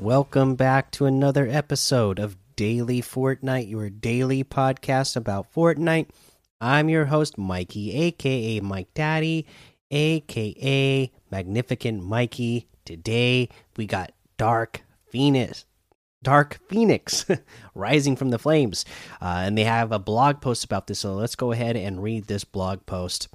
Welcome back to another episode of Daily Fortnite, your daily podcast about Fortnite. I'm your host, Mikey, aka Mike Daddy, aka Magnificent Mikey. Today we got Dark Phoenix. Dark Phoenix rising from the flames. Uh, and they have a blog post about this, so let's go ahead and read this blog post.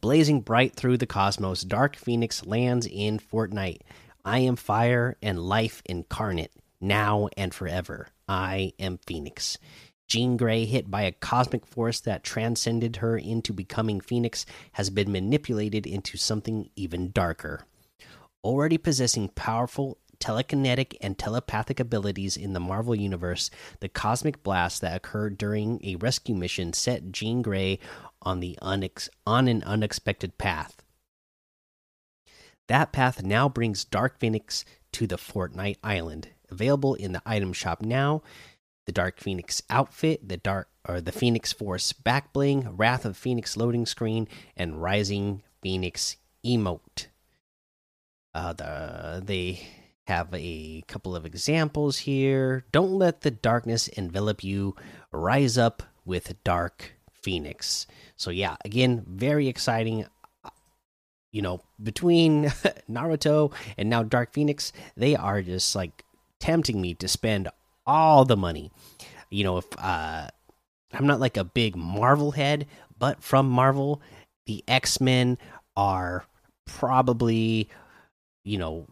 Blazing bright through the cosmos, Dark Phoenix lands in Fortnite. I am fire and life incarnate, now and forever. I am Phoenix. Jean Grey, hit by a cosmic force that transcended her into becoming Phoenix, has been manipulated into something even darker. Already possessing powerful telekinetic and telepathic abilities in the Marvel Universe, the cosmic blast that occurred during a rescue mission set Jean Grey on the unex on an unexpected path. That path now brings Dark Phoenix to the Fortnite Island, available in the item shop now. The Dark Phoenix outfit, the Dark or the Phoenix Force back bling, Wrath of Phoenix loading screen, and Rising Phoenix emote. Uh, the they have a couple of examples here. Don't let the darkness envelop you. Rise up with Dark Phoenix. So yeah, again, very exciting you know, between Naruto and now Dark Phoenix, they are just like tempting me to spend all the money. You know, if uh I'm not like a big Marvel head, but from Marvel, the X-Men are probably you know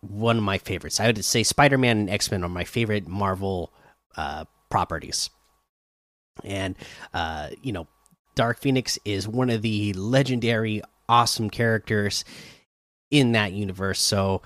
one of my favorites. I would say Spider-Man and X-Men are my favorite Marvel uh properties. And uh you know, Dark Phoenix is one of the legendary awesome characters in that universe. So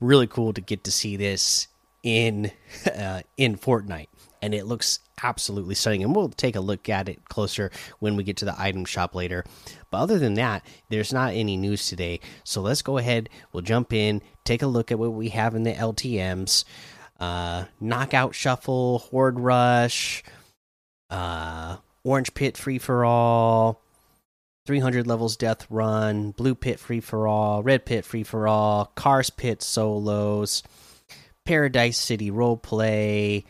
really cool to get to see this in uh, in Fortnite, and it looks absolutely stunning. And we'll take a look at it closer when we get to the item shop later. But other than that, there's not any news today. So let's go ahead. We'll jump in, take a look at what we have in the LTM's. Uh, knockout shuffle, horde rush, uh, orange pit free for all, 300 levels death run, blue pit free for all, red pit free for all, cars pit solos, paradise city role play,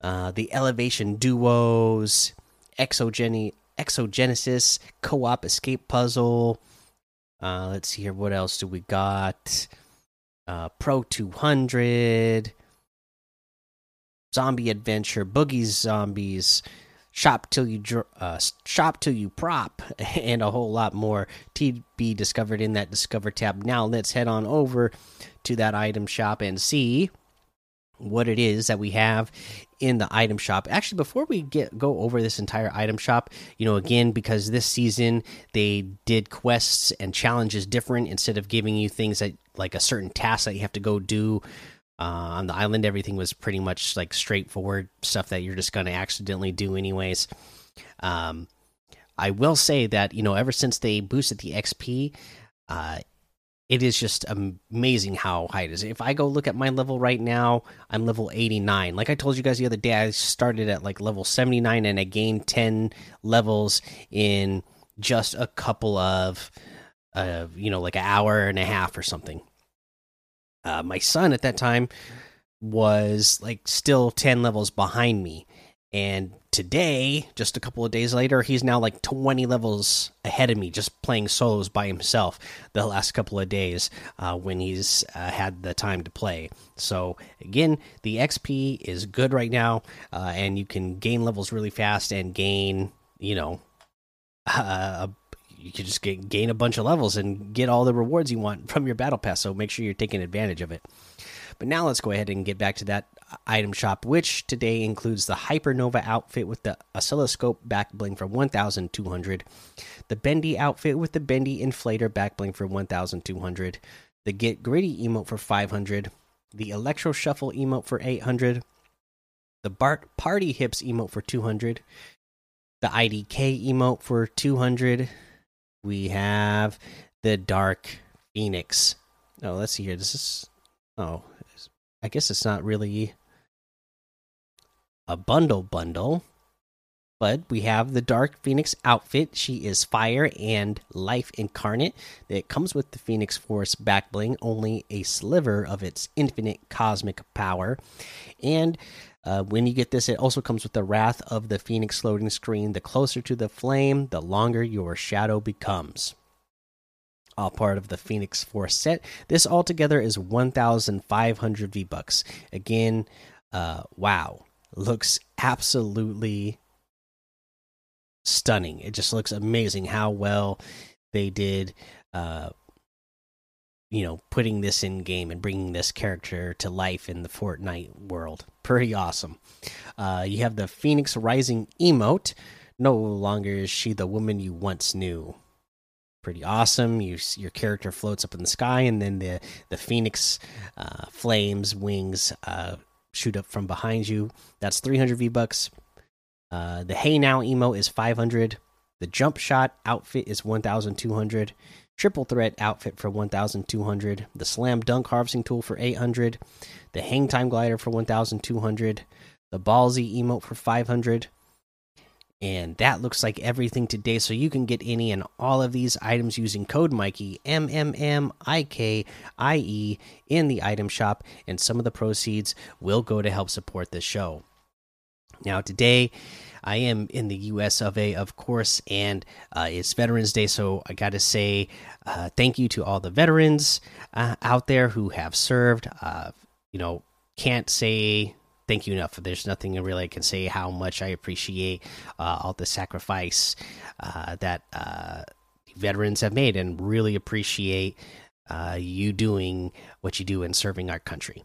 uh, the elevation duos, exogeny exogenesis co-op escape puzzle. Uh, let's see here. What else do we got? Uh, Pro 200, zombie adventure, boogie zombies shop till you uh, shop till you prop and a whole lot more to be discovered in that discover tab. Now let's head on over to that item shop and see what it is that we have in the item shop. Actually before we get go over this entire item shop you know again because this season they did quests and challenges different. Instead of giving you things that like a certain task that you have to go do uh, on the island, everything was pretty much like straightforward stuff that you're just going to accidentally do, anyways. Um, I will say that you know, ever since they boosted the XP, uh, it is just amazing how high it is. If I go look at my level right now, I'm level 89. Like I told you guys the other day, I started at like level 79 and I gained 10 levels in just a couple of, uh, you know, like an hour and a half or something. Uh, my son at that time was like still 10 levels behind me. And today, just a couple of days later, he's now like 20 levels ahead of me, just playing solos by himself the last couple of days uh, when he's uh, had the time to play. So, again, the XP is good right now, uh, and you can gain levels really fast and gain, you know, a you can just get, gain a bunch of levels and get all the rewards you want from your battle pass. So make sure you're taking advantage of it. But now let's go ahead and get back to that item shop, which today includes the Hypernova outfit with the oscilloscope back bling for 1,200, the Bendy outfit with the Bendy inflator back bling for 1,200, the Get Gritty emote for 500, the Electro Shuffle emote for 800, the Bart Party Hips emote for 200, the IDK emote for 200 we have the Dark Phoenix. Oh, let's see here. This is oh, I guess it's not really a bundle bundle. But we have the Dark Phoenix outfit. She is fire and life incarnate. It comes with the Phoenix Force back bling, only a sliver of its infinite cosmic power. And uh, when you get this, it also comes with the Wrath of the Phoenix loading screen. The closer to the flame, the longer your shadow becomes. All part of the Phoenix Force set. This altogether is 1,500 V bucks. Again, uh, wow, looks absolutely stunning. It just looks amazing how well they did. Uh, you know, putting this in game and bringing this character to life in the Fortnite world. Pretty awesome. Uh, you have the Phoenix Rising emote. No longer is she the woman you once knew. Pretty awesome. You, your character floats up in the sky, and then the the Phoenix uh, flames wings uh, shoot up from behind you. That's 300 V bucks. Uh, the Hey Now emote is 500. The Jump Shot outfit is 1,200. Triple Threat outfit for 1,200. The Slam Dunk harvesting tool for 800. The Hang Time glider for 1,200. The Ballsy emote for 500. And that looks like everything today. So you can get any and all of these items using code Mikey M M M I K I E in the item shop, and some of the proceeds will go to help support this show. Now, today, I am in the US of A, of course, and uh, it's Veterans Day, so I got to say uh, thank you to all the veterans uh, out there who have served. Uh, you know, can't say thank you enough. There's nothing really I can say how much I appreciate uh, all the sacrifice uh, that veterans have made, and really appreciate you doing what you do and serving our country.